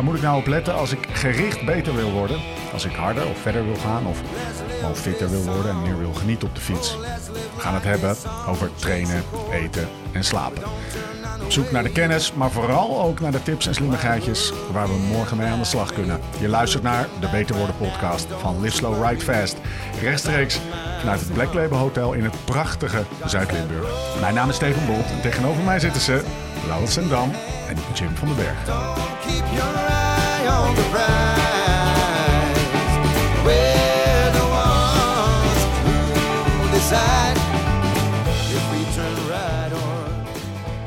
Waar moet ik nou op letten als ik gericht beter wil worden? Als ik harder of verder wil gaan of gewoon fitter wil worden en meer wil genieten op de fiets? We gaan het hebben over trainen, eten en slapen. Op zoek naar de kennis, maar vooral ook naar de tips en slimmigheidjes waar we morgen mee aan de slag kunnen. Je luistert naar de Beter Worden podcast van Live Slow Ride Fast. Rechtstreeks vanuit het Black Label Hotel in het prachtige Zuid-Limburg. Mijn naam is Steven Bolt en tegenover mij zitten ze Laurens Sendam en Jim van den Berg. Keep your eye on the prize. We're the ones who decide if we turn right or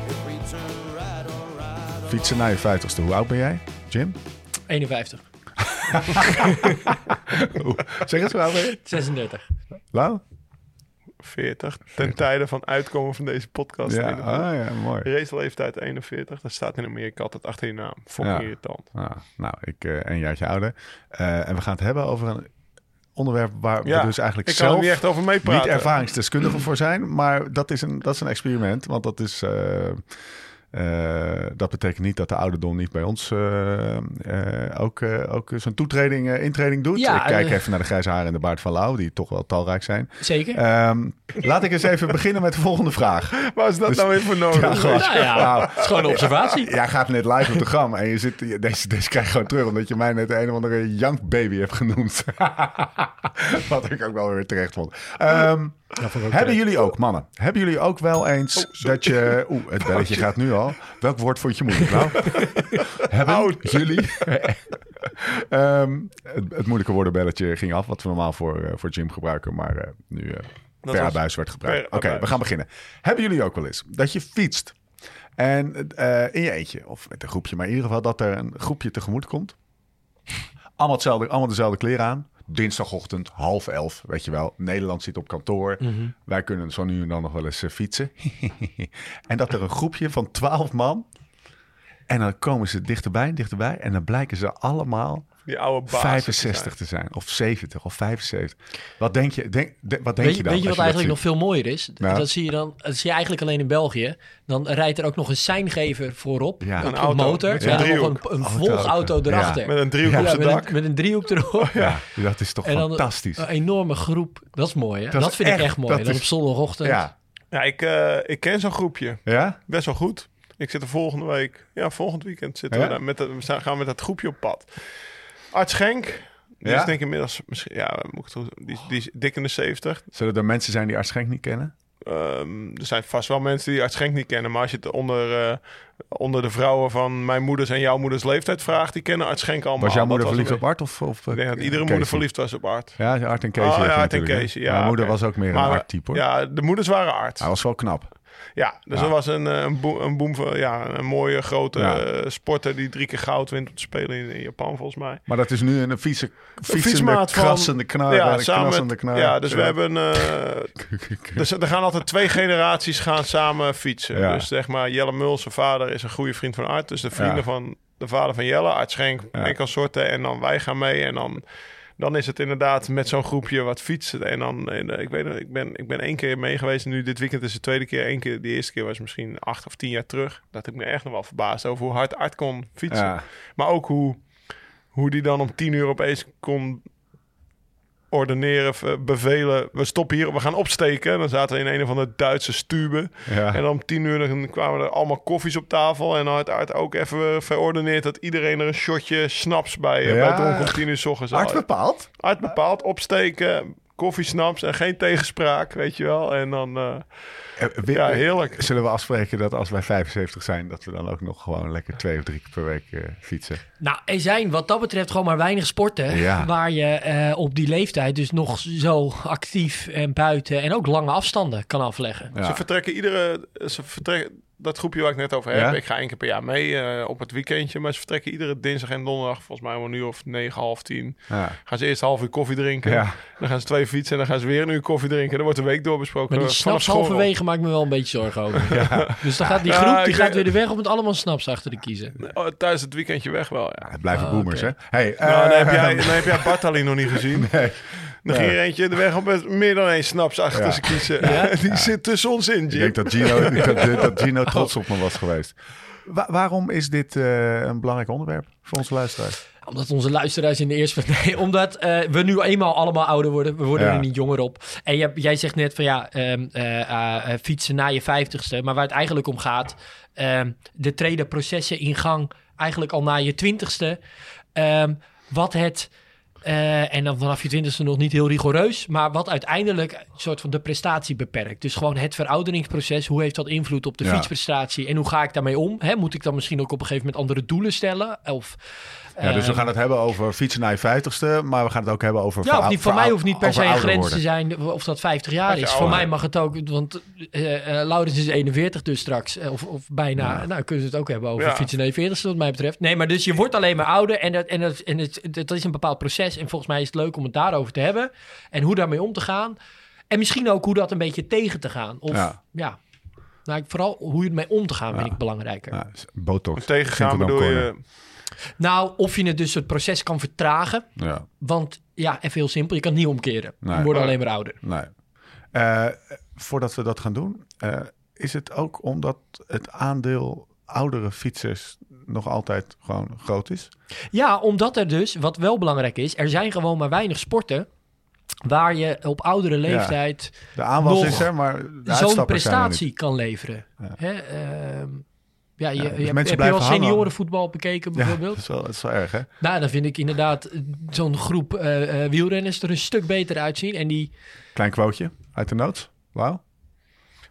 if we turn right or right. Fietsen naar je vijftigste. Hoe oud ben jij, Jim? 51. Oeh, Zeg eens, hoe oud ben je? 36. Lau? 40. Ten tijde van uitkomen van deze podcast. Ja, 41. ah, ja, mooi. Raceleeftijd 41. Dat staat in Amerika altijd achter je naam. Fucking Ja. irritant. Ah, nou, ik eh een jaartje ouder. Eh, en we gaan het hebben over een onderwerp waar Ja, we dus eigenlijk ik zelf niet echt over meepraten. niet ervaringsdeskundige voor zijn. Maar dat is een, dat is een experiment. Want dat is... eh, eh, dat betekent niet dat de ouderdom niet bij ons eh, eh, ook, eh, ook zijn toetreding, eh, intreding doet. Ja, ik kijk even naar de grijze haren en de baard van Lau, die toch wel talrijk zijn. Zeker. Ehm, laat ik eens even beginnen met de volgende vraag. Waar is dat Dus- nou weer voor nodig? Ja, gewoon- nou ja, Nou, het is gewoon een observatie. Jij gaat net live op de gram en je zit, je- deze, deze krijg je gewoon terug omdat je mij net een of andere jankbaby hebt genoemd. Wat ik ook wel weer terecht vond. Ehm, hebben jullie ook, mannen, hebben jullie ook wel eens dat je... Oeh, het belletje gaat nu al. Welk woord vond je moeilijk nou? hebben jullie... Ehm, het, het moeilijke woordenbelletje ging af, wat we normaal voor, eh, voor Jim gebruiken, maar eh, nu eh, per was abuis werd gebruikt. Oké, we gaan beginnen. Hebben jullie ook wel eens dat je fietst en eh, in je eentje, of met een groepje, maar in ieder geval dat er een groepje tegemoet komt. Allemaal, hetzelfde, allemaal dezelfde kleren aan. Dinsdagochtend, half elf, weet je wel. Nederland zit op kantoor. Wij kunnen zo nu en dan nog wel eens eh, fietsen. en dat er een groepje van twaalf man... En dan komen ze dichterbij, dichterbij. En dan blijken ze allemaal Die oude baas. 65 te zijn. Of 70 of 75. Wat denk je, denk, de- wat denk Weet, je dan? weet je wat eigenlijk nog veel mooier is? Nou. Dat zie je dan, dat zie je eigenlijk alleen in België. Dan rijdt er ook nog een seingever voorop, Ja. op Een een auto motor. met een, een Auto, volgauto auto. erachter. Ja. Met een driehoek Ja. op Ja, zijn met, dak. een, met een driehoek erop. Ja, dat is toch En dan fantastisch. Een enorme groep. Dat is mooi, hè? Dat vind ik echt- mooi. dat Dan is- op zondagochtend. ja. Ja, ik, eh, ik ken zo'n groepje. Ja? Best wel goed. Ik zit er volgende week, ja, volgend weekend zitten Ja? we daar met dat, we gaan we met dat groepje op pad. Arts Schenk, die Ja? is denk ik inmiddels, misschien, ja, die, die is dik in de 70. Zullen er mensen zijn die Art Schenk niet kennen? Ehm, er zijn vast wel mensen die Arts Schenk niet kennen, maar als je het onder, eh, onder de vrouwen van mijn moeders en jouw moeders leeftijd vraagt, die kennen Arts Schenk allemaal. Was jouw moeder verliefd op Art? Of, of, Ik denk dat eh, iedere Casey? moeder verliefd was op Art. Ja, Art en Casey. Oh, ja, Art en ja, Mijn moeder was ook meer een Art-type, hoor. Ja, de moeders waren Art. Hij was wel knap. Ja, dus Ja. er was een, eh, een, een, van, ja, een mooie grote Ja. eh, sporter die drie keer goud wint om te spelen in, in Japan, volgens mij. Maar dat is nu een fietsen, fietsende, fietsmaat van- krassende knar. ja, eh, samen met, knar. ja, dus we hebben... dus er gaan altijd twee generaties gaan samen fietsen. Ja. Dus zeg maar, Jelle Muls, zijn vader, is een goede vriend van Art. Dus de vrienden Ja. van de vader van Jelle, Art Schenk, Ja. en consorten. En dan wij gaan mee en dan... Dan is het inderdaad met zo'n groepje wat fietsen. En dan, en, eh, ik weet het, ik ben, ik ben één keer mee geweest. En nu dit weekend is de tweede keer. Eén keer, de eerste keer was misschien acht of tien jaar terug. Dat ik me echt nog wel verbaasd over hoe hard Art kon fietsen. Ja. Maar ook hoe, hoe die dan om tien uur opeens kon ordeneren, bevelen. We stoppen hier, we gaan opsteken. En dan zaten we in een of andere Duitse stube. Ja. En dan om tien uur dan kwamen er allemaal koffies op tafel. En dan had Art ook even verordeneerd dat iedereen er een shotje snaps bij, eh, Ja. bij dronk om tien uur s ochtends. Art bepaald? Art bepaald, opsteken, koffie, snaps en geen tegenspraak, weet je wel. En dan, eh, Eh, we- ja, heerlijk. Zullen we afspreken dat als wij 75 zijn, dat we dan ook nog gewoon lekker twee of drie keer per week eh, fietsen? Nou, er zijn wat dat betreft gewoon maar weinig sporten Ja. waar je eh, op die leeftijd dus nog zo actief en buiten en ook lange afstanden kan afleggen. Ja. Ze vertrekken iedere. Ze vertrekken, dat groepje waar ik net over heb. Ja? Ik ga één keer per jaar mee eh, op het weekendje. Maar ze vertrekken iedere dinsdag en donderdag, volgens mij om een uur of negen, half tien. Ja. Gaan ze eerst een half uur koffie drinken. Ja. Dan gaan ze twee fietsen en dan gaan ze weer een uur koffie drinken. Dan wordt de week doorbesproken. Maar die snaps halverwege maakt me wel een beetje zorgen over. Dus dan gaat die groep die gaat denk- weer de weg op met allemaal snaps achter de kiezen. Oh, tijdens het weekendje weg wel, ja. Het blijven Ah, boomers, hè? Hey, Nou, dan, heb eh, jij, dan heb jij Bartali nog niet gezien. Nee. Dan ging er eentje de weg op met meer dan één snaps achter Ja. zijn kiezen. Ja? Die zit tussen ons in, Ik denk dat Gino, dat, dat Gino trots op me was geweest. Wa- waarom is dit eh, een belangrijk onderwerp voor onze luisteraars? Omdat onze luisteraars in de eerste... Nee, omdat eh, we nu eenmaal allemaal ouder worden. We worden Ja. er niet jonger op. En jij, jij zegt net van ja, ehm, eh, fietsen na je vijftigste. Maar waar het eigenlijk om gaat... ehm er treden processen in gang eigenlijk al na je twintigste. Ehm, wat het... eh, en dan vanaf je twintigste nog niet heel rigoureus. Maar wat uiteindelijk een soort van de prestatie beperkt. Dus gewoon het verouderingsproces. Hoe heeft dat invloed op de Ja. fietsprestatie? En hoe ga ik daarmee om? Hè, moet ik dan misschien ook op een gegeven moment andere doelen stellen? Of, Ja, dus we ehm, gaan het hebben over fietsen naar je vijftigste, maar we gaan het ook hebben over... ja, niet, voor mij hoeft niet per se een grens worden. te zijn of dat 50 jaar is. Voor mij mag het ook, want eh eh, Laurens is 41 dus straks, of, of bijna. Ja. Nou, kunnen we het ook hebben over Ja. fietsen naar je 40ste wat mij betreft. Nee, maar dus je wordt alleen maar ouder en, dat, en, dat, en het, dat is een bepaald proces. En volgens mij is het leuk om het daarover te hebben en hoe daarmee om te gaan. En misschien ook hoe dat een beetje tegen te gaan. Of Ja. ja, nou, vooral hoe je ermee om te gaan vind ik belangrijker. Ja, botox. Tegengaan bedoel je... Nou, of je het dus het proces kan vertragen. Ja, Want ja, even heel simpel, je kan het niet omkeren. Nee. Je wordt alleen maar ouder. nee. Eh, voordat we dat gaan doen, eh, is het ook omdat het aandeel oudere fietsers nog altijd gewoon groot is? Ja, omdat er dus, wat wel belangrijk is, er zijn gewoon maar weinig sporten waar je op oudere leeftijd De aanwas is er, maar zo'n prestatie kan leveren. Ja. Hè, ehm, ja, je, Ja, dus je, hebt, heb je wel seniorenvoetbal bekeken niet. Ja, dat bijvoorbeeld? is, wel, dat is wel erg, hè? Nou, dan vind ik inderdaad eh, zo'n groep eh, eh, wielrenners er een stuk beter uitzien. En die... Klein quoteje uit de notes. Wauw.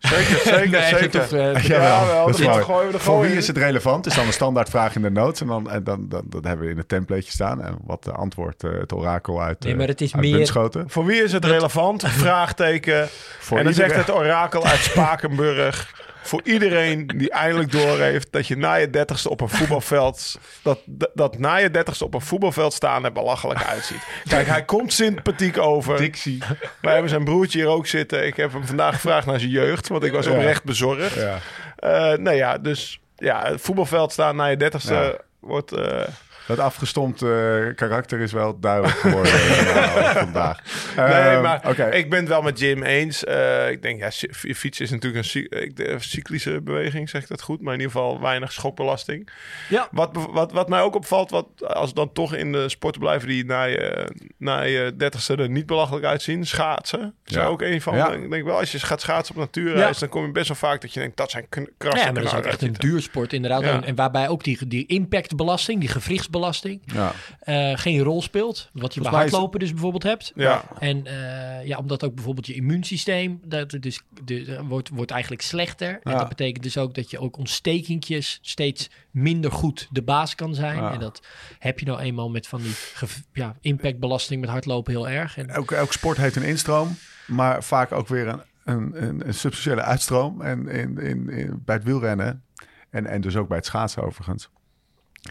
Zeker, zeker, Nee, zeker. toch, eh, Ja, wel, dat is dat mooi. gooien we er Voor wie in. is het relevant? Is dan een standaardvraag in de notes. En dan, en dan, dan, dat hebben we in het templateje staan. En wat de antwoord, eh, het orakel uit, Nee, eh, maar het is meer- Bunschoten. Voor wie is het relevant? Vraagteken. Voor en dan iedereen. zegt het orakel uit Spakenburg. Voor iedereen die eindelijk doorheeft dat je na je dertigste op een voetbalveld... Dat, dat, na je dertigste op een voetbalveld staan er belachelijk uitziet. Kijk, hij komt sympathiek over. Dixie. Wij hebben zijn broertje hier ook zitten. Ik heb hem vandaag gevraagd naar zijn jeugd, want ik was oprecht bezorgd. Ja. Eh, nee, ja, dus ja, het voetbalveld staan na je dertigste Ja. wordt... eh, Dat afgestompte eh, karakter is wel duidelijk geworden eh, vandaag. Nee, Ehm, maar ik ben het wel met Jim eens. Eh, ik denk, ja, fi- fietsen is natuurlijk een cyclische beweging, zeg ik dat goed. Maar in ieder geval weinig schokbelasting. Ja. Wat, wat, wat mij ook opvalt, wat, als we dan toch in de sporten blijven die na je, na je dertigste er niet belachelijk uitzien. Schaatsen. Is Ja. ook een van. Ja. Ik denk wel, als je gaat schaatsen op natuurreis, Ja. dan kom je best wel vaak dat je denkt, dat zijn krassen. Ja, maar dat is ook echt een duursport inderdaad. Ja. En, en waarbij ook die, die impactbelasting, die gewrichtsbelasting, ja. eh, geen rol speelt. Wat je bij is- hardlopen dus bijvoorbeeld hebt. Ja. En eh, ja, omdat ook bijvoorbeeld je immuunsysteem dat het dus, de, wordt, wordt eigenlijk slechter. En Ja. dat betekent dus ook dat je ook ontstekingjes steeds minder goed de baas kan zijn. Ja. En dat heb je nou eenmaal met van die ja, impactbelasting met hardlopen heel erg. En, Elke, elk sport heeft een instroom, maar vaak ook weer een, een, een, een substantiële uitstroom. En in, in, in, bij het wielrennen, en, en dus ook bij het schaatsen overigens,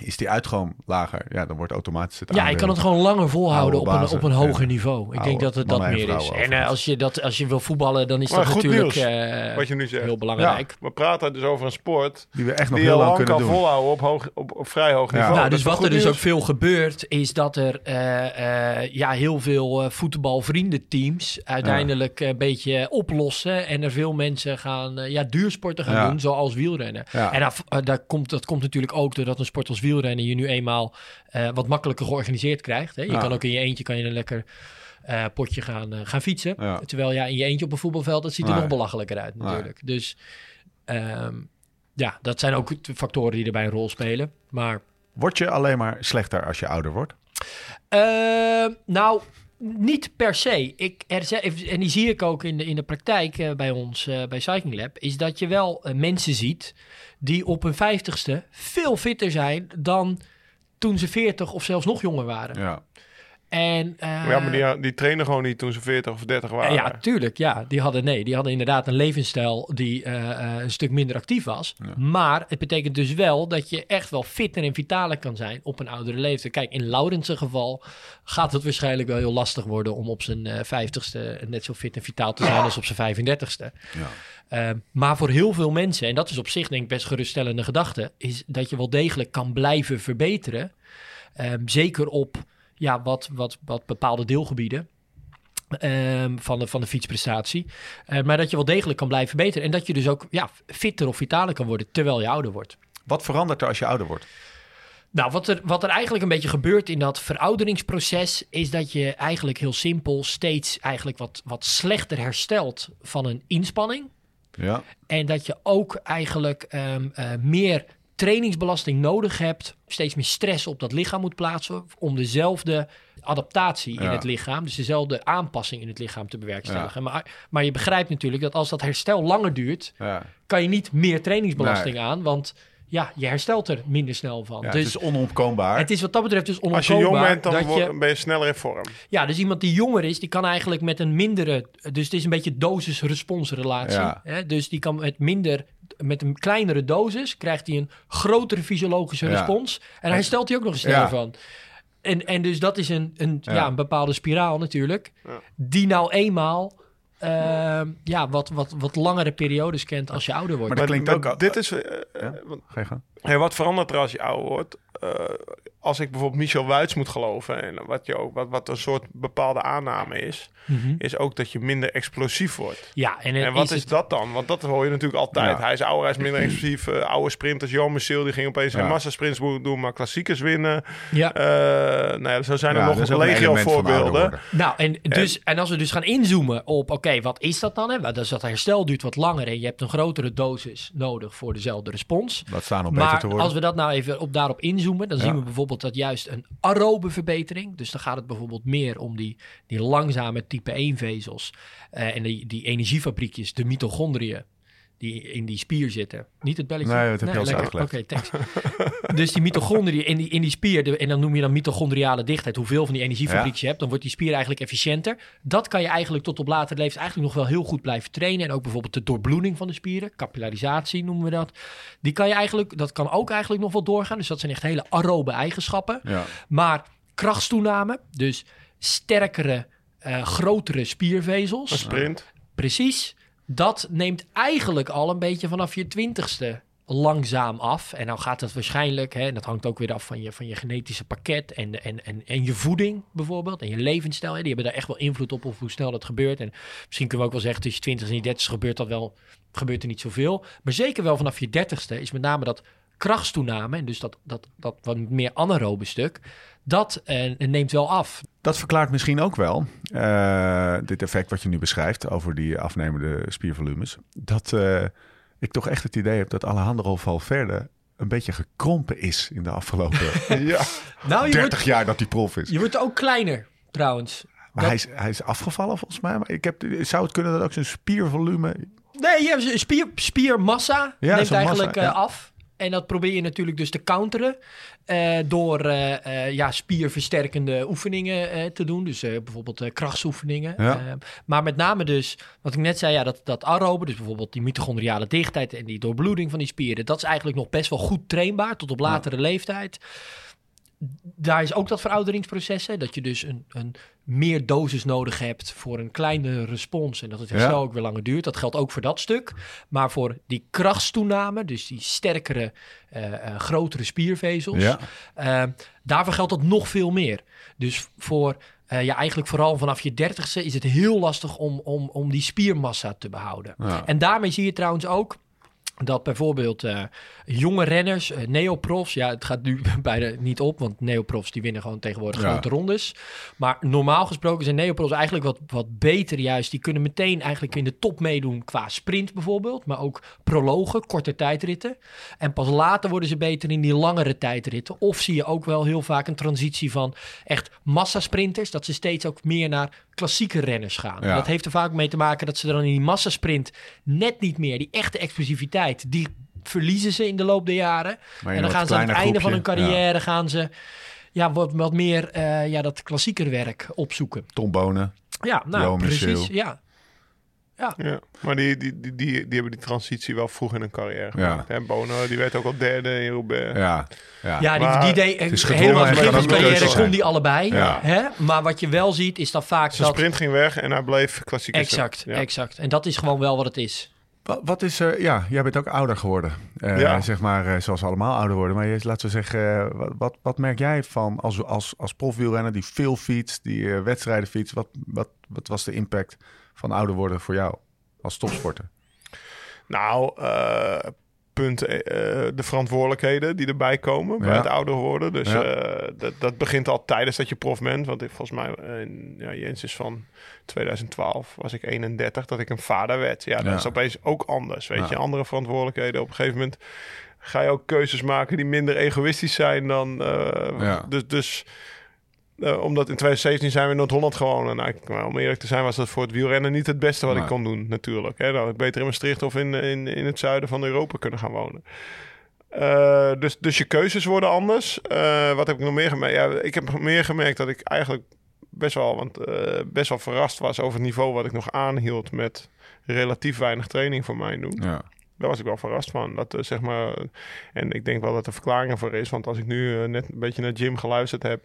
is die uitstroom lager. Ja, dan wordt automatisch het ja, je kan het gewoon langer volhouden op een, op een hoger ja. niveau. Ik Oude denk dat het dat meer is. En eh, als, je dat, als je wil voetballen, dan is Maar dat natuurlijk nieuws, eh, wat je nu zegt. heel belangrijk. We praten dus over een sport Die we echt nog die je heel lang lang kunnen kan doen. volhouden op, hoog, op, op vrij hoog Ja. niveau. Nou, Dat dus wat er dus ook veel gebeurt, is dat er eh, eh, ja, heel veel eh, voetbalvriendenteams uiteindelijk een beetje oplossen. En er veel mensen gaan ja, duursporten gaan Ja. doen, zoals wielrennen. Ja. En dat, daar komt, dat komt natuurlijk ook doordat een sport als wielrennen je nu eenmaal eh, wat makkelijker georganiseerd krijgt. Hè? Je Ja. kan ook in je eentje kan je een lekker eh, potje gaan, eh, gaan fietsen. Ja. Terwijl ja, in je eentje op een voetbalveld, dat ziet er Nee. nog belachelijker uit Nee. natuurlijk. Dus ehm, ja, dat zijn ook de factoren die erbij een rol spelen. Maar Word je alleen maar slechter als je ouder wordt? Eh, nou, niet per se. Ik, er en die zie ik ook in de, in de praktijk eh, bij ons, eh, bij Cycling Lab, is dat je wel eh, mensen ziet die op hun vijftigste veel fitter zijn dan toen ze 40 of zelfs nog jonger waren. Ja. En, eh, ja, maar die, die trainen gewoon niet toen ze 40 of 30 waren. ja, tuurlijk. Ja, die hadden nee, die hadden inderdaad een levensstijl die eh, eh, een stuk minder actief was. Maar het betekent dus wel dat je echt wel fitter en vitaler kan zijn op een oudere leeftijd. Kijk, in Laurens' geval gaat het waarschijnlijk wel heel lastig worden om op zijn eh 50ste net zo fit en vitaal te zijn als op zijn 35ste. Ja. Uh, maar voor heel veel mensen, en dat is op zich denk ik best geruststellende gedachte, is dat je wel degelijk kan blijven verbeteren. Um, zeker op ja, wat, wat, wat bepaalde deelgebieden. Um, van, de, van de fietsprestatie. Uh, maar dat je wel degelijk kan blijven verbeteren. En dat je dus ook ja, fitter of vitaler kan worden terwijl je ouder wordt. Wat verandert er als je ouder wordt? Nou, wat er, wat er eigenlijk een beetje gebeurt in dat verouderingsproces... is dat je eigenlijk heel simpel steeds eigenlijk wat, wat slechter herstelt van een inspanning. Ja. En dat je ook eigenlijk um, uh, meer trainingsbelasting nodig hebt, steeds meer stress op dat lichaam moet plaatsen om dezelfde adaptatie in Ja. het lichaam, dus dezelfde aanpassing in het lichaam te bewerkstelligen. Ja. Maar, maar je begrijpt natuurlijk dat als dat herstel langer duurt, Ja. kan je niet meer trainingsbelasting Nee. aan, want ja, je herstelt er minder snel van. Ja, dus het is onontkoombaar. het is wat dat betreft dus Als je jong onontkoombaar bent, dan dat je... ben je sneller in vorm. Ja, dus iemand die jonger is, die kan eigenlijk met een mindere... Dus het is een beetje dosis-respons relatie. Ja. Hè? Dus die kan met minder... Met een kleinere dosis krijgt hij een grotere fysiologische Ja. respons. En daar herstelt hij ook nog eens sneller Ja. van. En, en dus dat is een, een, ja. Ja. een bepaalde spiraal natuurlijk. Ja. Die nou eenmaal ehm, ja, wat, wat, wat langere periodes kent als je ouder wordt. Maar dat klinkt ook al- Dit is... eh, eh, Ja? want- Ga je gang. Hey, wat verandert er als je ouder wordt? Eh, als ik bijvoorbeeld Michel Wuits moet geloven, en wat, je ook, wat, wat een soort bepaalde aanname is, Mhm. is ook dat je minder explosief wordt. Ja, en, En wat is, het- dat dan? Want dat hoor je natuurlijk altijd. Ja. Hij is ouder, hij is minder explosief. eh, oude sprinters, Jan Musil, die ging opeens Ja. geen massasprints doen, maar klassiekers winnen. Ja. Eh, nou ja, zo zijn er Ja, nog een legio voorbeelden. Nou, en, dus, en als we dus gaan inzoomen op, oké, wat is dat dan? Hè? Dus dat herstel duurt wat langer en je hebt een grotere dosis nodig voor dezelfde respons. Laat staan om beter te Maar worden. als we dat nou even op, daarop inzoomen, dan Ja. zien we bijvoorbeeld dat juist een aerobe verbetering, dus dan gaat het bijvoorbeeld meer om die, die langzame type 1 vezels eh, en die, die energiefabriekjes, de mitochondriën, die in die spier zitten. Niet het belletje? Nee, dat heb je al eens lekker. Oké, thanks. dus die mitochondriën in die, in die spier, de- en dan noem je dan mitochondriale dichtheid, hoeveel van die energiefabriekjes je hebt, dan wordt die spier eigenlijk efficiënter. Dat kan je eigenlijk tot op later leeftijd eigenlijk nog wel heel goed blijven trainen. En ook bijvoorbeeld de doorbloeding van de spieren, capillarisatie noemen we dat. Die kan je eigenlijk, dat kan ook eigenlijk nog wel doorgaan. Dus dat zijn echt hele aerobe eigenschappen. Ja. Maar krachtstoename, dus sterkere, eh, grotere spiervezels. Een sprint. Precies. Dat neemt eigenlijk al een beetje vanaf je twintigste langzaam af. En dan gaat het waarschijnlijk, hè, en dat hangt ook weer af van je, van je genetische pakket en, en, en, en je voeding bijvoorbeeld. En je levensstijl. Hè, die hebben daar echt wel invloed op, op hoe snel dat gebeurt. En misschien kunnen we ook wel zeggen, tussen je twintig en je dertigste gebeurt dat wel, gebeurt er niet zoveel. Maar zeker wel vanaf je dertigste is met name dat krachtstoename, en dus dat, dat, dat wat meer anaerobe stuk, dat eh, neemt wel af. Dat verklaart misschien ook wel eh, dit effect wat je nu beschrijft over die afnemende spiervolumes. Dat eh, ik toch echt het idee heb dat Alejandro Valverde een beetje gekrompen is in de afgelopen ja. Nou, je 30 wordt, jaar dat hij prof is. je wordt ook kleiner trouwens. Maar Dat- hij, is, hij is afgevallen volgens mij. Maar ik heb, zou het kunnen dat ook zijn spiervolume... Nee, je hebt spier, spiermassa Ja, neemt eigenlijk massa, ja. af. En dat probeer je natuurlijk dus te counteren eh, door eh, eh, ja, spierversterkende oefeningen te doen. Dus bijvoorbeeld krachtsoefeningen. Ja. Maar met name dus, wat ik net zei, ja, dat, dat aerobe, dus bijvoorbeeld die mitochondriale dichtheid en die doorbloeding van die spieren, dat is eigenlijk nog best wel goed trainbaar tot op latere leeftijd. Daar is ook dat verouderingsproces, hè, dat je dus een, een meer dosis nodig hebt voor een kleine respons en dat het herstel Ja. ook weer langer duurt. Dat geldt ook voor dat stuk. Maar voor die krachtstoename, dus die sterkere, eh, eh, grotere spiervezels, Ja. eh, daarvoor geldt dat nog veel meer. Dus voor, eh, ja, eigenlijk vooral vanaf je dertigste is het heel lastig om, om, om die spiermassa te behouden. Ja. En daarmee zie je trouwens ook dat bijvoorbeeld eh, jonge renners, eh, neoprofs, ja, het gaat nu bijna niet op, want neoprofs die winnen gewoon tegenwoordig Ja. grote rondes. Maar normaal gesproken zijn neoprofs eigenlijk wat, wat beter juist. Die kunnen meteen eigenlijk in de top meedoen qua sprint bijvoorbeeld, maar ook prologen, korte tijdritten. En pas later worden ze beter in die langere tijdritten. Of zie je ook wel heel vaak een transitie van echt massasprinters, dat ze steeds ook meer naar klassieke renners gaan. Ja. Dat heeft er vaak mee te maken dat ze dan in die massasprint net niet meer die echte explosiviteit, die verliezen ze in de loop der jaren. En dan gaan ze aan het einde van hun carrière gaan ze ja, wat, wat meer eh, ja, dat klassieker werk opzoeken. Tom Bonen. Ja, nou, precies. Michiel. Ja. Ja, maar die, die, die, die, die hebben die transitie wel vroeg in hun carrière Ja. gemaakt. hè. Bono, die werd ook al derde in Roubaix. Ja, ja. Ja, die, Maar die deed het is helemaal het begin van zijn carrière kon die allebei. Ja. Hè? Maar wat je wel ziet, is dat vaak Zijn dat... sprint ging weg en hij bleef klassiek. Exact, Ja. exact. En dat is gewoon wel wat het is. Wat, wat is er... Ja, jij bent ook ouder geworden. Eh, Ja. Zeg maar, eh, zoals we allemaal ouder worden. Maar je, laten we zeggen, eh, wat, wat, wat merk jij van als, als, als profwielrenner die veel fietst, die eh, wedstrijden fietst? Wat, wat, wat was de impact van ouder worden voor jou als topsporter? Nou, eh, punt, eh, de verantwoordelijkheden die erbij komen bij het ouder worden. Dus Ja. eh, dat, dat begint al tijdens dat je prof bent. Want ik, volgens mij, eh, ja, Jens is van 2012, was ik 31, dat ik een vader werd. Ja, dat is opeens ook anders, weet je. Andere verantwoordelijkheden. Op een gegeven moment ga je ook keuzes maken die minder egoïstisch zijn dan... eh, Ja. Dus... dus eh, omdat in 2017 zijn we in Noord-Holland gewonnen. En eigenlijk, nou, om eerlijk te zijn was dat voor het wielrennen niet het beste wat Nee. ik kon doen natuurlijk. Hè. Dan had ik beter in Maastricht of in, in, in het zuiden van Europa kunnen gaan wonen. Eh, dus, dus je keuzes worden anders. Eh, wat heb ik nog meer gemerkt? Ja, ik heb meer gemerkt dat ik eigenlijk best wel, want, best wel verrast was over het niveau wat ik nog aanhield met relatief weinig training voor mij doen. Ja. Daar was ik wel verrast van. Dat, zeg maar, en ik denk wel dat er verklaringen voor is. Want als ik nu net een beetje naar Jim geluisterd heb.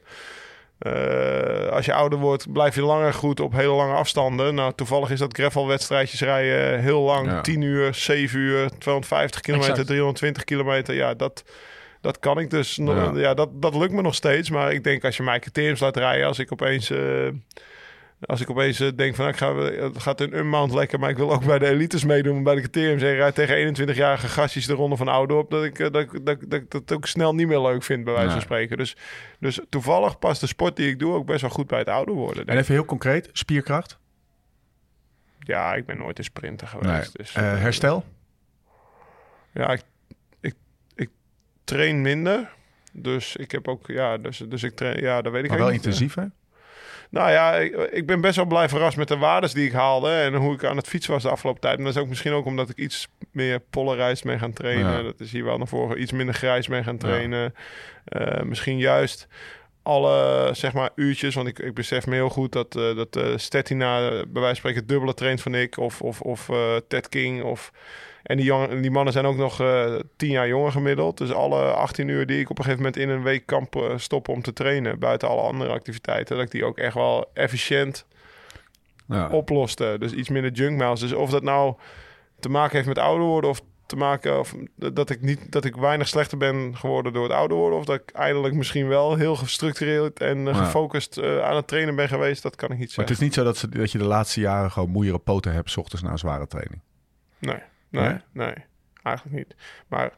Eh, als je ouder wordt, blijf je langer goed op hele lange afstanden. Nou, toevallig is dat gravelwedstrijdjes rijden heel lang. Ja. 10 uur, 7 uur, 250 kilometer, Exact. 320 kilometer. Ja, dat, dat kan ik dus. Ja, dat, dat lukt me nog steeds. Maar ik denk als je mij criteriums laat rijden, als ik opeens... eh, als ik opeens eh, denk van nou, ik ga, het gaat een unmount lekker, maar ik wil ook bij de elites meedoen, bij de criteriums en rijd tegen 21-jarige gastjes de ronde van oude op, dat ik eh, dat, dat, dat, dat ook snel niet meer leuk vind bij wijze van spreken. Dus, dus toevallig past de sport die ik doe ook best wel goed bij het ouder worden. En even heel concreet, spierkracht, Ja, ik ben nooit een sprinter geweest. Dus, Eh, eh, herstel, Ja, ik, ik, ik train minder. Dus ik heb ook, ja, dus, dus ik train, ja, dat weet ik maar wel hè? Nou ja, ik, ik ben best wel blij verrast met de waardes die ik haalde en hoe ik aan het fietsen was de afgelopen tijd. Maar dat is ook misschien ook omdat ik iets meer polarized mee gaan trainen. Ja. Dat is hier wel naar voren. Iets minder grijs mee gaan trainen. Eh, misschien juist alle zeg maar uurtjes, want ik, ik besef me heel goed dat, eh dat eh Stettina bij wijze van spreken dubbele traint van ik of, of, of Ted King of... En die, jong, die mannen zijn ook nog eh tien jaar jonger gemiddeld. Dus alle 18 uur die ik op een gegeven moment in een week kan eh, stoppen om te trainen, buiten alle andere activiteiten, dat ik die ook echt wel efficiënt Ja. oploste. Dus iets minder junk miles. Dus of dat nou te maken heeft met ouder worden of te maken of dat ik niet dat ik weinig slechter ben geworden door het ouder worden of dat ik eindelijk misschien wel heel gestructureerd en eh, Ja. gefocust aan het trainen ben geweest, dat kan ik niet Maar het zeggen. is niet zo dat, ze, dat je de laatste jaren gewoon moeiere poten hebt, 's ochtends na een zware training. Nee, nee, Nee? nee, eigenlijk niet. Maar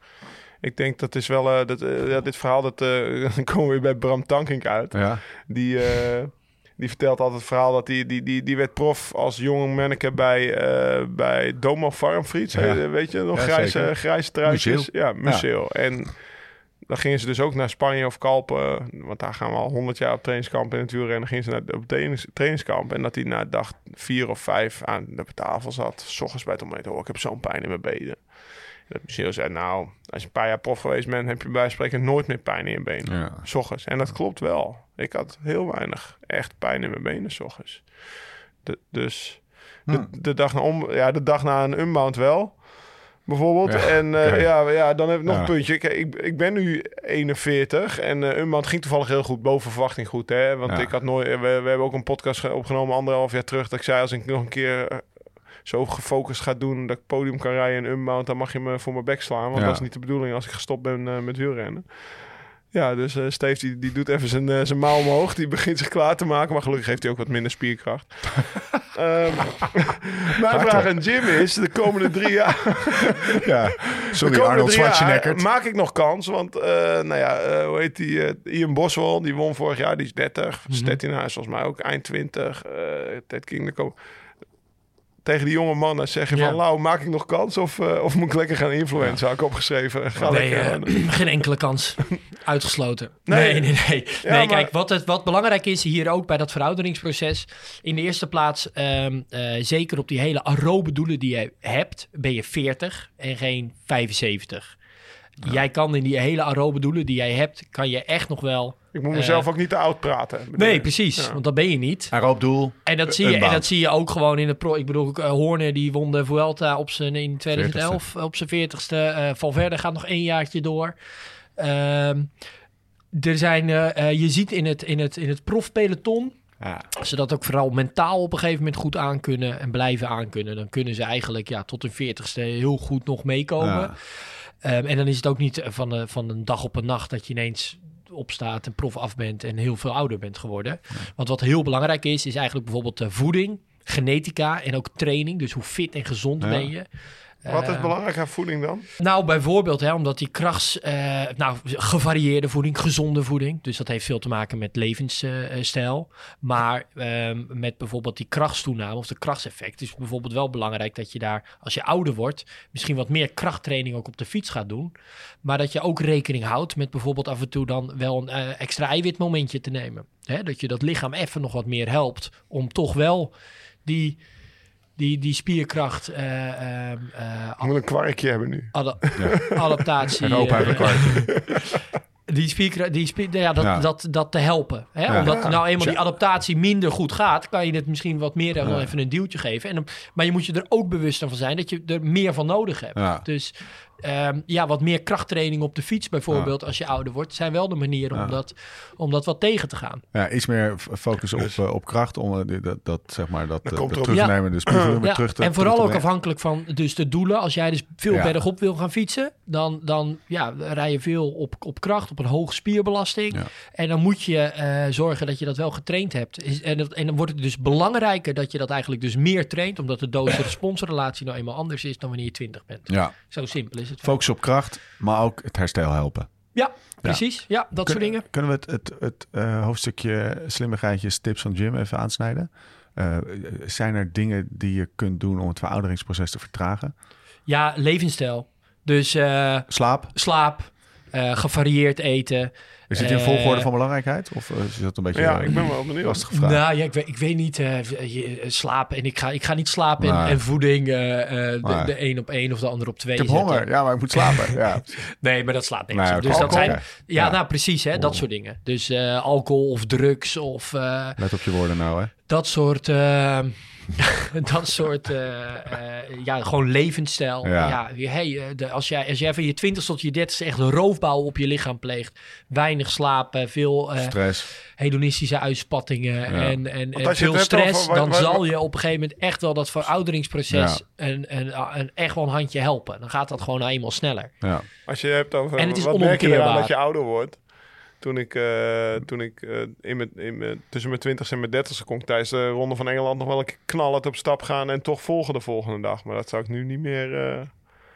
ik denk dat is wel eh, dat eh, ja, dit verhaal dat eh, dan komen we weer bij Bram Tankink uit. Ja, Die, die vertelt altijd het verhaal dat die, die, die, die werd prof als jong manneke bij, eh, bij Domo Farmfrieds. Ja. Eh, Weet je, nog Ja, grijze, grijze truitjes. Museeuw. Ja, museeuw. En dan gingen ze dus ook naar Spanje of Kalpen. Want daar gaan we al 100 jaar op trainingskamp in het wielrennen. gingen ze naar op trainings, trainingskamp. En dat hij na dag vier of vijf aan de tafel zat. S ochtends bij het ontbijt. Oh, ik heb zo'n pijn in mijn benen. En dat museum zei, nou, als je een paar jaar prof geweest bent... heb je bij spreken nooit meer pijn in je benen. ja. S ochtends. En dat klopt wel. Ik had heel weinig echt pijn in mijn benen s ochtends. De, dus de, Hm. de, dag na om, ja, de dag na een unbound wel. Bijvoorbeeld. Ja, en eh, ja, ja, dan heb ik nog Ja. een puntje. Kijk, ik, ik ben nu 41 en eh unbound ging toevallig heel goed. Boven verwachting goed, hè. Want Ja. ik had nooit... We, we hebben ook een podcast ge- opgenomen anderhalf jaar terug. Dat ik zei, als ik nog een keer... eh, zo gefocust ga doen dat ik podium kan rijden en unbound, dan mag je me voor mijn bek slaan. Want dat is niet de bedoeling als ik gestopt ben met wielrennen. Ja, dus eh Steve die, die doet even zijn, eh, zijn mouw omhoog. Die begint zich klaar te maken. Maar gelukkig heeft hij ook wat minder spierkracht. Ehm, mijn vraag aan Jim is, de komende drie jaar... ja. Sorry, komende Arnold jaar Schwarzenegger. maak ik nog kans. Want, eh, nou ja, hoe heet die? Ian Boswell, die won vorig jaar. Die is 30. Stettina is volgens mij ook eind 20. eh Ted King, de ko- tegen die jonge mannen zeg je Ja. van... Lau, maak ik nog kans of, eh, of moet ik lekker gaan influencen? Had ik opgeschreven. Ga Nee, lekker, eh, geen enkele kans. Uitgesloten. Nee. Nee, nee, nee. Ja, nee maar- kijk, wat, het, wat belangrijk is hier ook bij dat verouderingsproces. In de eerste plaats, ehm, eh, zeker op die hele aerobe doelen die je hebt, ben je 40 en geen 75. Jij kan in die hele aerobe doelen die jij hebt, kan je echt nog wel Ik moet mezelf Eh, ook niet te oud praten. Nee, precies. Ja. Want dat ben je niet. Hij roopt doel. En dat, zie je, en dat zie je ook gewoon in de pro. Ik bedoel, uh, Horner die won de Vuelta op zijn, in 2011 op zijn 40ste. Eh Valverde gaat nog één jaartje door. Ehm, er zijn, je ziet in het, in het, in het profpeloton Ja. als ze dat ook vooral mentaal op een gegeven moment goed aankunnen en blijven aankunnen, dan kunnen ze eigenlijk ja, tot hun 40ste heel goed nog meekomen. Ja. Ehm, en dan is het ook niet van, van een dag op een nacht dat je ineens opstaat en prof af bent en heel veel ouder bent geworden. Want wat heel belangrijk is, is eigenlijk bijvoorbeeld eh, voeding, genetica en ook training. Dus hoe fit en gezond Ja. ben je. Wat is Eh, belangrijk aan voeding dan? nou, bijvoorbeeld, hè, omdat die krachts... eh, nou, gevarieerde voeding, gezonde voeding. Dus dat heeft veel te maken met levensstijl. maar ehm, met bijvoorbeeld die krachtstoename of de krachtseffect... is bijvoorbeeld wel belangrijk dat je daar, als je ouder wordt... misschien wat meer krachttraining ook op de fiets gaat doen. Maar dat je ook rekening houdt met bijvoorbeeld af en toe dan wel een eh, extra eiwitmomentje te nemen. Hè, dat je dat lichaam even nog wat meer helpt om toch wel die... Die, die spierkracht, eh, ehm, eh, Ik moet een kwarkje hebben nu. Ada- adaptatie. En heeft een eh, kwart. die spier, die spier, ja, dat, Ja. Dat, dat te helpen. Hè? Ja. Omdat nou eenmaal die adaptatie minder goed gaat, kan je het misschien wat meer dan Ja. even een duwtje geven. En dan, maar je moet je er ook bewust van zijn dat je er meer van nodig hebt. Ja. Dus ehm, ja, wat meer krachttraining op de fiets bijvoorbeeld als je ouder wordt, zijn wel de manieren Ja. om, dat, om dat wat tegen te gaan. Ja, iets meer focus op, eh, op kracht om eh, dat, dat, zeg maar, dat, Dat eh, dat terugnemen, Ja, terug te en vooral terug ook te afhankelijk van dus de doelen. Als jij dus veel Ja. bergop wil gaan fietsen, dan, dan ja, rij je veel op, op kracht, op een hoge spierbelasting. Ja. En dan moet je eh, zorgen dat je dat wel getraind hebt. Is- En, dat, en dan wordt het dus belangrijker dat je dat eigenlijk dus meer traint, omdat de dose-responsrelatie nou eenmaal anders is dan wanneer je 20 bent. Ja, Zo simpel is het. focus op kracht, maar ook het herstel helpen. Ja, precies. Ja, dat soort dingen. Kunnen we het, het, het eh, hoofdstukje slimmigheidjes, tips van Jim even aansnijden? Eh, zijn er dingen die je kunt doen om het verouderingsproces te vertragen? Ja, levensstijl. Dus eh, Slaap? slaap, eh, gevarieerd eten. Is het in Eh, volgorde van belangrijkheid? Of eh, is dat een beetje Ja, eh, ik ben wel benieuwd. lastige vraag? Nou ja, ik weet, ik weet niet. eh, je, eh, slapen. En ik ga, ik ga niet slapen en, Nee. en voeding eh, eh, de, Nee. de een op één of de ander op twee. ik heb zetten. honger, ja, maar ik moet slapen. ja. Nee, maar dat slaat nergens Nee, op. oké. Dus dat zijn. Ja, Ja. nou precies, hè, dat soort dingen. Dus eh, alcohol of drugs of eh, Let op je woorden nou, hè? dat soort. dat soort, eh, eh, ja, gewoon levensstijl. Ja. Ja, hey, eh, de, als, jij, als jij van je 20 tot je 30 echt een roofbouw op je lichaam pleegt, weinig slapen, veel eh, Stress. hedonistische uitspattingen Ja. en, en, en veel stress, over- dan zal je op een gegeven moment echt wel dat verouderingsproces Ja. een, een, een, echt wel een handje helpen. Dan gaat dat gewoon nou eenmaal sneller. Ja. Als je hebt over En het is wat merk je dat je ouder wordt. Toen ik, eh, toen ik eh, in mijn, in mijn, tussen mijn 20 en mijn 30 kon ik tijdens de Ronde van Engeland nog wel een keer knallend op stap gaan en toch volgen de volgende dag. Maar dat zou ik nu niet meer eh,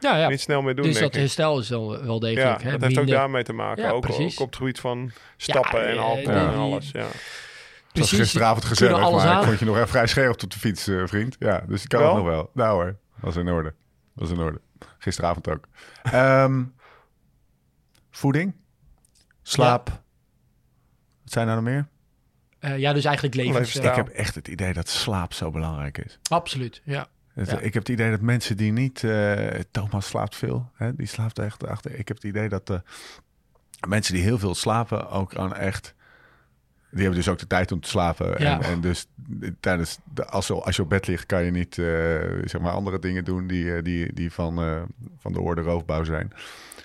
Ja, ja. niet snel meer doen. dus denk dat ik. herstel is dan wel ja, degelijk. hè, dat heeft ook daarmee te maken. Ja, ook, op het gebied van stappen Ja, en alcohol ja. en alles. Ja. Zoals precies, gisteravond gezegd, alles maar ik vond je nog even vrij scherp op de fiets, eh, vriend. Ja, dus ik kan Wel? het nog wel. Nou hoor, was in orde. Was in orde. Gisteravond ook. Ehm, voeding? Slaap? Wat zijn er nog meer? Eh, ja, dus eigenlijk levensstijl. Levensstijl. Ik heb echt het idee dat slaap zo belangrijk is. Absoluut, ja. Het- Ja. Ik heb het idee dat mensen die niet... eh, Thomas slaapt veel. Hè? Die slaapt echt achter. Ik heb het idee dat eh, mensen die heel veel slapen ook aan echt... Die hebben dus ook de tijd om te slapen. Ja. En, en dus tijdens de, als, je, als je op bed ligt, kan je niet eh, zeg maar andere dingen doen die, eh, die, die van, eh, van de orde roofbouw zijn.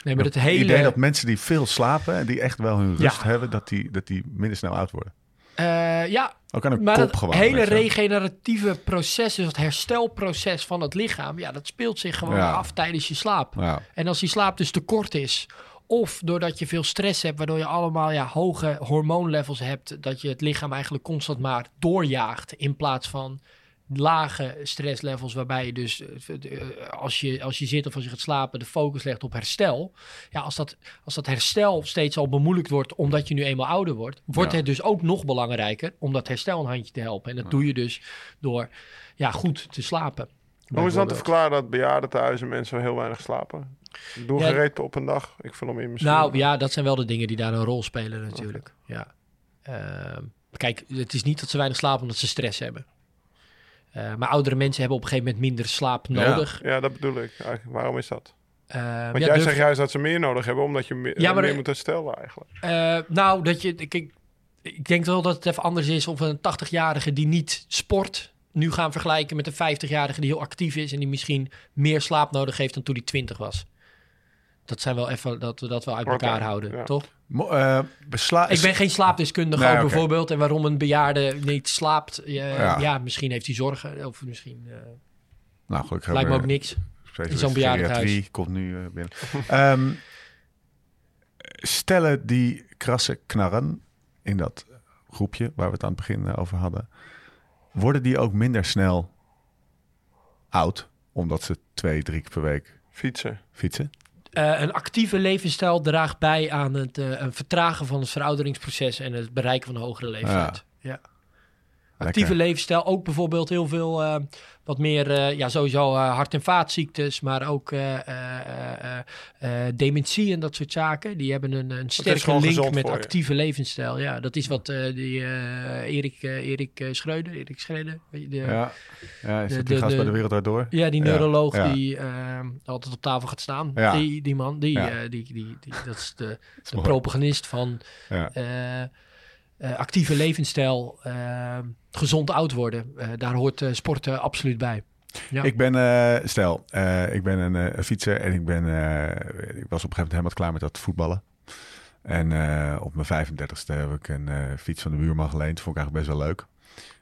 Nee, maar het Het hele... idee dat mensen die veel slapen en die echt wel hun Ja. rust hebben, dat die, dat die minder snel oud worden. eh, ja, Ook aan een maar gewoon. hele regeneratieve proces, dus het herstelproces van het lichaam, ja, dat speelt zich gewoon Ja. af tijdens je slaap. Ja. En als die slaap dus te kort is, of doordat je veel stress hebt, waardoor je allemaal ja, hoge hormoonlevels hebt, dat je het lichaam eigenlijk constant maar doorjaagt in plaats van lage stresslevels, waarbij je dus eh, eh, als je, als je zit of als je gaat slapen, de focus legt op herstel. Ja, als dat, als dat herstel steeds al bemoeilijkt wordt omdat je nu eenmaal ouder wordt, wordt Ja. het dus ook nog belangrijker om dat herstel een handje te helpen. En dat doe je dus door ja, goed te slapen. Hoe is dan te verklaren dat bejaardentehuizen mensen heel weinig slapen? Doe Ja. gereed op een dag. Ik vul hem in misschien. Nou ja, dat zijn wel de dingen die daar een rol spelen natuurlijk. Ja. Ehm, kijk, het is niet dat ze weinig slapen omdat ze stress hebben. Eh, maar oudere mensen hebben op een gegeven moment minder slaap nodig. Ja, dat bedoel ik. Eigenlijk, waarom is dat? Eh, Want ja, jij durf- zegt juist dat ze meer nodig hebben, omdat je meer, Ja, maar meer de- moet herstellen eigenlijk. Eh, nou, dat je. Kijk, ik denk wel dat het even anders is of we een 80-jarige die niet sport nu gaan vergelijken met een 50-jarige die heel actief is en die misschien meer slaap nodig heeft dan toen hij 20 was. Dat zijn wel even dat we dat wel uit elkaar houden, ja. toch? Mo- eh, besla- Ik ben geen slaapdeskundige Nee, ook bijvoorbeeld. En waarom een bejaarde niet slaapt. eh, Ja. ja. misschien heeft hij zorgen. Of misschien eh, Nou, gelukkig lijkt me ook niks. in zo'n bejaardentehuis. Geriatrie komt nu binnen. Ehm, stellen die krasse knarren in dat groepje waar we het aan het begin over hadden, worden die ook minder snel oud omdat ze twee, drie keer per week Fietsen. fietsen? Eh, een actieve levensstijl draagt bij aan het eh, vertragen van het verouderingsproces en het bereiken van een hogere leeftijd. Ja. Actieve Lekker. levensstijl, ook bijvoorbeeld heel veel eh, wat meer, eh, ja sowieso eh, hart- en vaatziektes, maar ook dementie en dat soort zaken. Die hebben een, een sterke link met actieve levensstijl. Ja, dat is wat die Erik, Erik Schreuder, Erik Schreuder, de, Ja, ja is de- de- gast bij de- Wereld Door? ja, die neuroloog ja. die altijd op tafel gaat staan. Ja. Die, die man, die, die, die, die, dat is de, de mooi. propaganist van Eh, actieve levensstijl, eh, gezond oud worden. Eh, daar hoort sporten absoluut bij. Ja. Ik ben, stel, ik ben een, fietser en ik ben, ik was op een gegeven moment helemaal klaar met dat voetballen. En op mijn 35ste heb ik een fiets van de buurman geleend. Vond ik eigenlijk best wel leuk.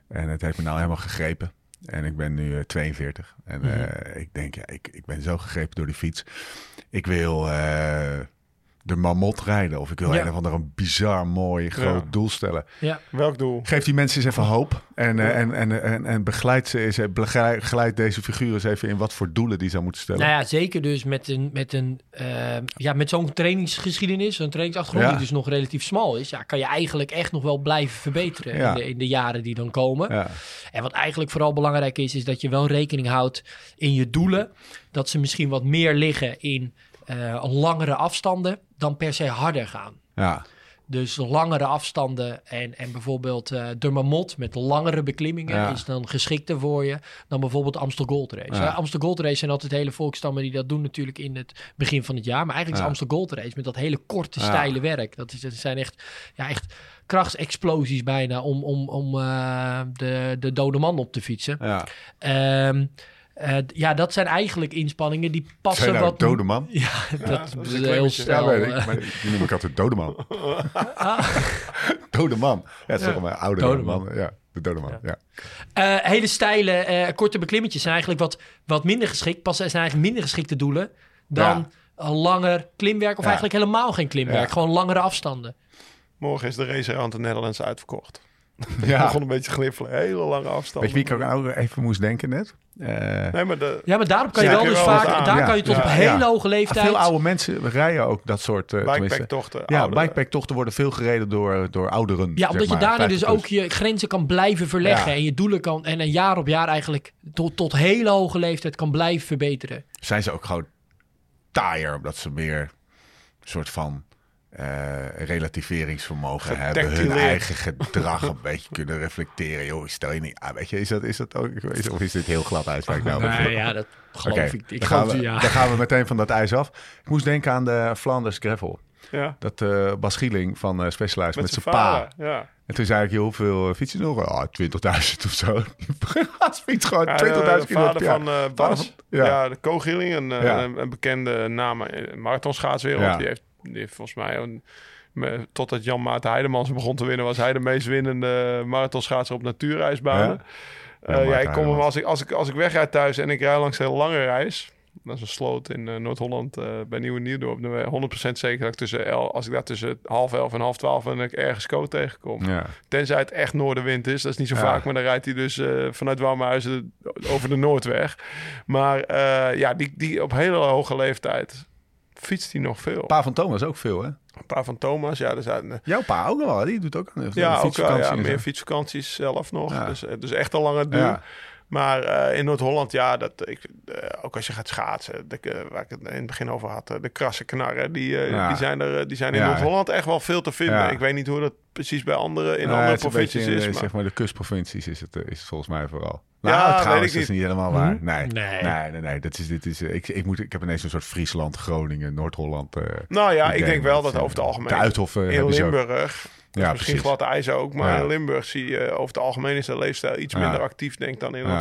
En het heeft me nou helemaal gegrepen. En ik ben nu eh, 42. En Mhm. ik denk, ja, ik, ik ben zo gegrepen door die fiets. Ik wil de mamot rijden. Of ik wil Ja. een of ander een bizar mooi groot Ja. doel stellen. ja. Welk doel? Geef die mensen eens even hoop. En, eh, en, en, en, en begeleid, ze eens, begeleid begeleid deze figuren eens even in wat voor doelen die ze moeten stellen. Nou ja, zeker dus met, een, met, een, eh, ja, met zo'n trainingsgeschiedenis, zo'n trainingsachtergrond Ja. die dus nog relatief smal is, ja, kan je eigenlijk echt nog wel blijven verbeteren Ja. in, de, in de jaren die dan komen. Ja. En wat eigenlijk vooral belangrijk is, is dat je wel rekening houdt in je doelen. Dat ze misschien wat meer liggen in eh, langere afstanden dan per se harder gaan. Ja. Dus langere afstanden en, en bijvoorbeeld eh de Mamot met langere beklimmingen Ja. is dan geschikter voor je dan bijvoorbeeld Amstel Gold Race. Ja. Eh, Amstel Gold Race zijn altijd hele volkstammen die dat doen natuurlijk in het begin van het jaar. Maar eigenlijk Ja. is Amstel Gold Race met dat hele korte, steile werk. Dat, is, dat zijn echt, ja, echt krachtsexplosies bijna om, om, om eh, de, de dode man op te fietsen. ja. Ehm, eh, ja, dat zijn eigenlijk inspanningen die passen Zijn nou wat... dode man? Ja, dat, dat is een heel snel. ja, weet ik. eh, Maar die noem ik altijd dode man. ah. Dode man. Ja, het is Ja. toch een oude Dode man. man. Ja, de dode man. Ja. Eh, hele steile, eh, korte beklimmetjes zijn eigenlijk wat, wat minder geschikt. Pas zijn eigenlijk minder geschikte doelen dan een langer klimwerk. Of Ja. eigenlijk helemaal geen klimwerk. Ja. Gewoon langere afstanden. Morgen is de race aan de Netherlands uitverkocht. Ik Ja. begon een beetje te gliffelen. Hele lange afstand. Weet je wie ik ook nou even moest denken net? Eh, Nee, maar de, Ja, maar daarop kan je wel dus vaak... Daar Ja. kan je tot Ja. op hele hoge leeftijd... veel oude mensen rijden ook dat soort... eh tenminste- bikepacktochten. Ja, bikepacktochten worden veel gereden door, door ouderen. Ja, omdat zeg maar, je daarna dus 50 ook je grenzen kan blijven verleggen. Ja. En je doelen kan... En een jaar op jaar eigenlijk tot, tot hele hoge leeftijd kan blijven verbeteren. Zijn ze ook gewoon taaier, omdat ze meer een soort van eh, relativeringsvermogen hebben. Hun eigen gedrag een beetje kunnen reflecteren. Joh, stel je niet aan. Weet je, is dat, is dat ook... Of is dit heel glad uitspraak nou? Nee, ja, dat geloof ik. Ik dan, gaan geloof, we, ja. dan gaan we meteen van dat ijs af. Ik moest denken aan de Flanders Gravel. Ja, Dat eh Bas Gieling van eh Specialized met, met zijn pa. Ja. En toen zei ik, joh, hoeveel fietsen nog? Ah, 20.000 of zo. Gast fiets gewoon 20.000 Ja, de, kilometer. de vader ja. van eh, Bas. ja. ja. de Ko Gilling, een, eh, Ja. een, een bekende naam in de marathonschaatswereld. Ja. Die, heeft, die heeft volgens mij... Een, me- Totdat Jan Maarten Heidemans begon te winnen... was hij de meest winnende marathonschaatser op natuurreisbanen. Ja? Eh, Ja, ik kom hem als ik, als, ik, als ik wegrijd thuis en ik rij langs een hele lange reis... Dat is een sloot in eh, Noord-Holland eh, bij Nieuwe Nieuwdorp. Dan ben ik 100% zeker dat ik tussen el, als ik daar tussen half elf en half twaalf en ik ergens Co tegenkom. Ja. Tenzij het echt noordenwind is. Dat is niet zo Ja. vaak, maar dan rijdt hij dus vanuit Warmhuizen over de Noordweg. Maar ja, die, die op hele hoge leeftijd fietst hij nog veel. Pa van Thomas ook veel, hè? Een paar van Thomas, ja, er zijn... Jouw pa ook wel. Die doet ook de Ja, ook meer fietsvakanties zelf nog. Ja. Dus, eh, dus echt een lange duur. Ja. Maar eh, in Noord-Holland, ja, dat, ik, eh, ook als je gaat schaatsen, de, eh, waar ik het in het begin over had, eh, de krasse knarren, die, eh, Ja. die zijn er, eh, die zijn in Ja. Noord-Holland echt wel veel te vinden. Ja. Ik weet niet hoe dat precies bij andere, in andere een provincies in, is. eh, Maar, Zeg maar de kustprovincies is het, eh, is het volgens mij vooral. Nou, Ja, weet trouwens, ik dat is niet. niet helemaal waar. Hm? Nee. Nee. Nee, nee, nee. Dat is, dit is, eh, ik, ik, moet, ik heb ineens een soort Friesland, Groningen, Noord-Holland. eh, Nou ja, ik denk wel dat eh, over het algemeen... De Uithoffen in hebben ze ook. Limburg, Ja, misschien precies. glad ijs ook, maar Ja. in Limburg zie je over het algemeen is de leefstijl iets Ja. minder actief denk ik dan in Ja.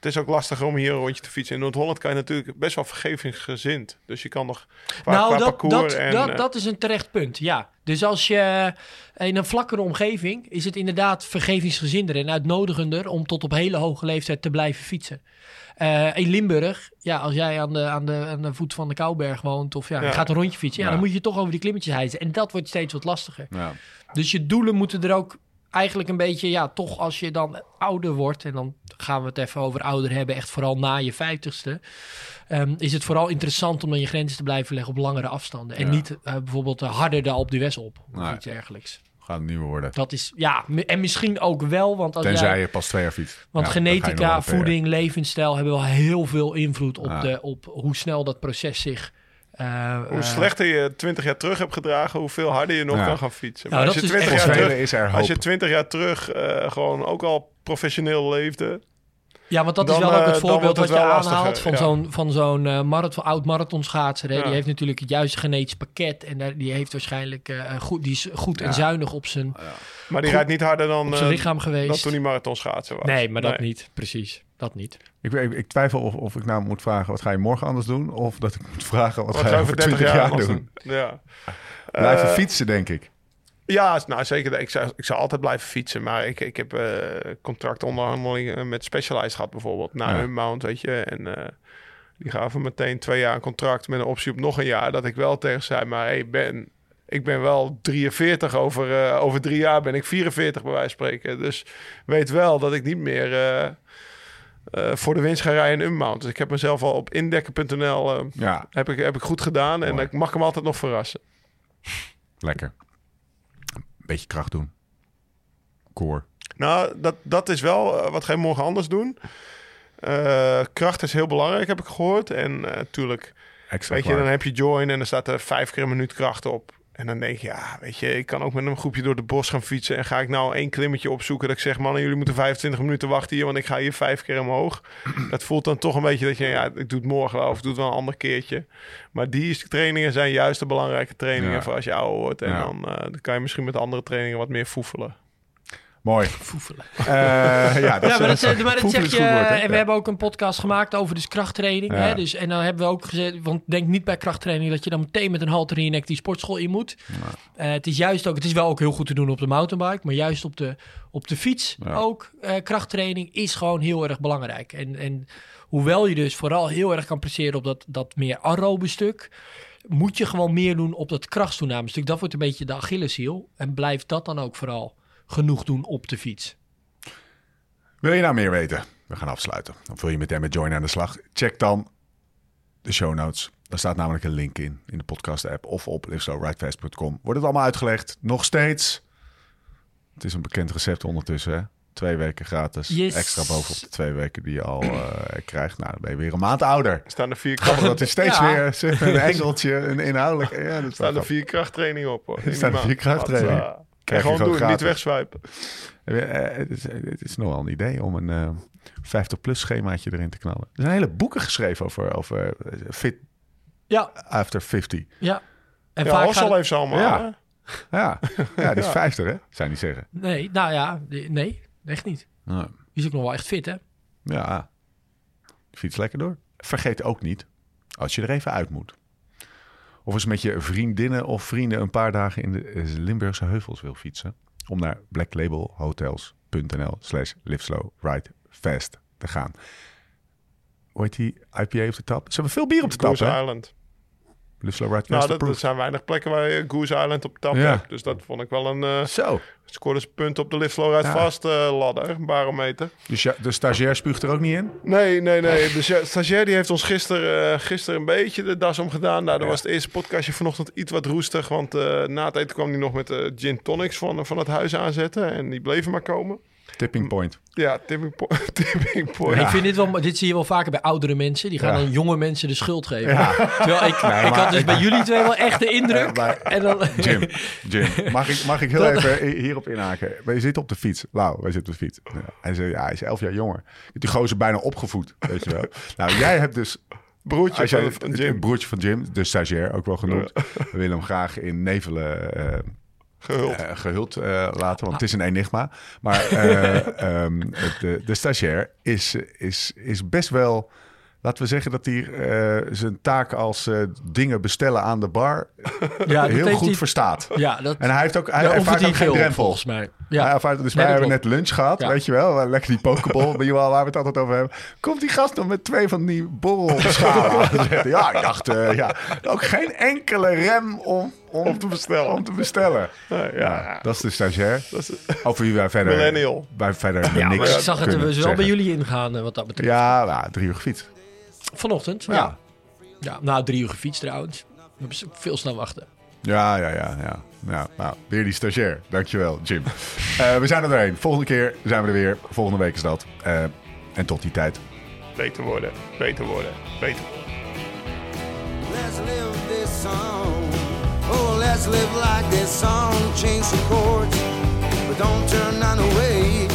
Het is ook lastiger om hier een rondje te fietsen. In Noord-Holland kan je natuurlijk best wel vergevingsgezind. Dus je kan nog qua, nou, qua dat, parcours dat, en... dat, eh, dat is een terecht punt, ja. Dus als je in een vlakkere omgeving is het inderdaad vergevingsgezinder en uitnodigender om tot op hele hoge leeftijd te blijven fietsen. Eh, in Limburg, ja, als jij aan de, aan, de, aan de voet van de Kouberg woont of ja, je Ja. gaat een rondje fietsen, ja, Ja. dan moet je toch over die klimmetjes hijsen. En dat wordt steeds wat lastiger. Ja. Dus je doelen moeten er ook eigenlijk een beetje, ja, toch als je dan ouder wordt, en dan gaan we het even over ouder hebben, echt vooral na je vijftigste, ehm, is het vooral interessant om dan je grenzen te blijven leggen op langere afstanden. En Ja. niet eh, bijvoorbeeld uh, harder de Alpe d'Huez op, of Nee. iets dergelijks. Gaat het niet meer worden. Dat is, ja, en misschien ook wel, want als Tenzij jij... je pas twee jaar fietst. Want Ja, genetica, voeding, levensstijl hebben wel heel veel invloed op, Ja. de, op hoe snel dat proces zich... eh, Hoe eh, slechter je 20 jaar terug hebt gedragen, hoeveel harder je nog Ja. kan gaan fietsen. Nou, Maar dat als je is 20 echt Voor jaar terug, is er hoop. als je 20 jaar terug eh, gewoon ook al professioneel leefde, Ja, want dat Dan, is wel ook het voorbeeld wat je aanhaalt van ja. zo'n van zo'n eh, marathon, oud marathonschaatser. Ja. Die heeft natuurlijk het juiste genetisch pakket en daar, die heeft waarschijnlijk eh, goed, die is goed en zuinig op zijn, maar die Goed. rijdt niet harder dan, zijn lichaam dan geweest. toen die marathon schaatsen was. nee, maar dat niet. Precies, dat niet. Ik, ik, ik twijfel of, of ik nou moet vragen, wat ga je morgen anders doen? Of dat ik moet vragen, wat, Wat ga je over over 30 20 jaar, doen? Ja. Blijven Eh, fietsen, denk ik. Ja, nou zeker. Ik zou, ik zou altijd blijven fietsen. Maar ik, ik heb eh contractonderhandelingen met Specialized gehad bijvoorbeeld. Na Ja. hun mount, weet je. En eh, die gaven meteen twee jaar een contract met een optie op nog een jaar. Dat ik wel tegen zei, maar hey Ben, ik ben wel 43. Over, eh, over drie jaar ben ik 44 bij wijze van spreken. Dus weet wel dat ik niet meer... eh, voor de winst ga rijden in Unmount. Dus ik heb mezelf al op indekken.nl eh, Ja, heb, ik, heb ik goed gedaan. En ik mag hem altijd nog verrassen. lekker. Beetje kracht doen. Core. Nou, dat, dat is wel eh, wat ga je morgen anders doen. Kracht is heel belangrijk, heb ik gehoord. En natuurlijk, weet je, dan heb je join en dan staat er vijf keer een minuut kracht op. En dan denk je, ja, weet je, ik kan ook met een groepje door de bos gaan fietsen. En ga ik nou één klimmetje opzoeken dat ik zeg, man, jullie moeten 25 minuten wachten hier, want ik ga hier vijf keer omhoog. Dat voelt dan toch een beetje dat je, ja, ik doe het morgen wel of ik doe het wel een ander keertje. Maar die trainingen zijn juist de belangrijke trainingen Ja. voor als je ouder wordt. En Ja. dan, eh, dan kan je misschien met andere trainingen wat meer foefelen. Mooi. Foefelen. Eh, ja, dat ja, is- maar dat, zeg- maar dat zeg is je. woord, en we Ja. hebben ook een podcast gemaakt over dus krachttraining. Ja. Hè? Dus, en dan hebben we ook gezegd, want denk niet bij krachttraining dat je dan meteen met een halter in je nek die sportschool in moet. Eh, het is juist ook, het is wel ook heel goed te doen op de mountainbike, maar juist op de, op de fiets ook. eh, krachttraining is gewoon heel erg belangrijk. En, en hoewel je dus vooral heel erg kan presteren op dat, dat meer aerobe stuk, moet je gewoon meer doen op dat krachtstoename stuk. Dat wordt een beetje de Achilleshiel. En blijf dat dan ook vooral genoeg doen op de fiets. Wil je nou meer weten? We gaan afsluiten. Of wil je meteen met Join aan de slag? Check dan de show notes. Daar staat namelijk een link in, in de podcast app of op liveslowridefast.com. Wordt het allemaal uitgelegd? Nog steeds. Het is een bekend recept ondertussen, hè? Twee weken gratis. Yes. Extra bovenop de twee weken die je al eh, krijgt. Nou, dan ben je weer een maand ouder. Er staan er vier kracht, dat is steeds Ja. weer een engeltje, een inhoudelijk. Ja, dat staan er vier krachttrainingen op. Hoor. Er staan er vier krachttrainingen. Eh, Krijg gewoon gewoon doen, niet wegswipen. Eh, Het is, het is nog wel een idee om een eh 50-plus schemaatje erin te knallen. Er zijn hele boeken geschreven over, over eh, fit Ja, after 50. ja. En Ja, vaak Hossel gaat- heeft ze allemaal. Ja. Ja, ja die is 50 hè? Zou je niet zeggen. Nee, nou ja, nee, echt niet. Ja. Die is ook nog wel echt fit, hè? Ja, fiets lekker door. Vergeet ook niet, als je er even uit moet. Of eens met je vriendinnen of vrienden een paar dagen in de eh, Limburgse heuvels wil fietsen. Om naar blacklabelhotels.nl slash live slow ride fast te gaan. Hoe heet die IPA op de tap? Ze hebben veel bier op de tap, Goose hè? Island. Live slow ride Nou, dat, dat zijn weinig plekken waar je Goose Island op tap Ja. hebt. Dus dat vond ik wel een... eh Zo. scoorde ze punt op de Lift Slow Ride Ja. Fast eh, ladder, barometer. Dus ja, de stagiair spuugt er ook niet in? Nee, nee, nee. De sta- stagiair die heeft ons gisteren, eh, gisteren een beetje de das omgedaan. Nou, dat Ja. was het eerste podcastje vanochtend iets wat roestig. Want na het eten kwam hij nog met de gin tonics van, van het huis aanzetten. En die bleven maar komen. Tipping point. Ja, tipping, po tipping point. Ik vind dit wel, dit zie je wel vaker bij oudere mensen. Die gaan Ja. aan jonge mensen de schuld geven. Ja. Terwijl ik, Nee, ik maar- had dus bij jullie twee wel echt de indruk. Ja, maar- en dan, Jim, Jim, mag ik, mag ik heel Dat- even hierop inhaken? Wij zitten op de fiets. Lau, wij zitten op de fiets. Ja, hij zei, ja, hij is elf jaar jonger. Ik heb die gozer bijna opgevoed, weet je wel. Nou, jij hebt dus... Broertje jij, van, Jim. Broertje van Jim, de stagiair, ook wel genoemd. We willen hem graag in nevelen eh, Gehuld. eh, gehuld eh, laten, want het is een enigma. Maar eh, ehm, het- de, de stagiair is, is, is best wel... Laten we zeggen dat hij eh, zijn taak als eh, dingen bestellen aan de bar ja, heel goed hij- verstaat. Ja, dat, En hij heeft ook, hij ervaart hij ook geen drempel. volgens mij. Ja. Ja, ervaart, dus Nee, wij dat hebben klopt. net lunch gehad, Ja. weet je wel. Lekker die pokeball, weet je wel, waar we het altijd over hebben. Komt die gast nog met twee van die borrelschalen. Ja, ik dacht, eh, ja, ook geen enkele rem om, om, te bestellen. Om te bestellen. Ja, Ja, dat is de stagiair. dat is, Over wie wij verder, Millennial. wij verder Ja, niks maar ik zag het er wel bij jullie ingaan eh, wat dat betreft. Ja, ja, drie uur gefietst. Vanochtend, Ja. ja. ja. nou, drie uur gefietst trouwens. We hebben ze veel snel wachten. Ja, ja, ja, ja. ja nou, weer die stagiair. Dankjewel, Jim. Eh, we zijn er doorheen. Volgende keer zijn we er weer. Volgende week is dat. Eh, en tot die tijd. beter worden, beter worden, beter worden. Let's live this song. Oh, let's live like this song. Change the chords, but don't turn away.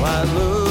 Why looking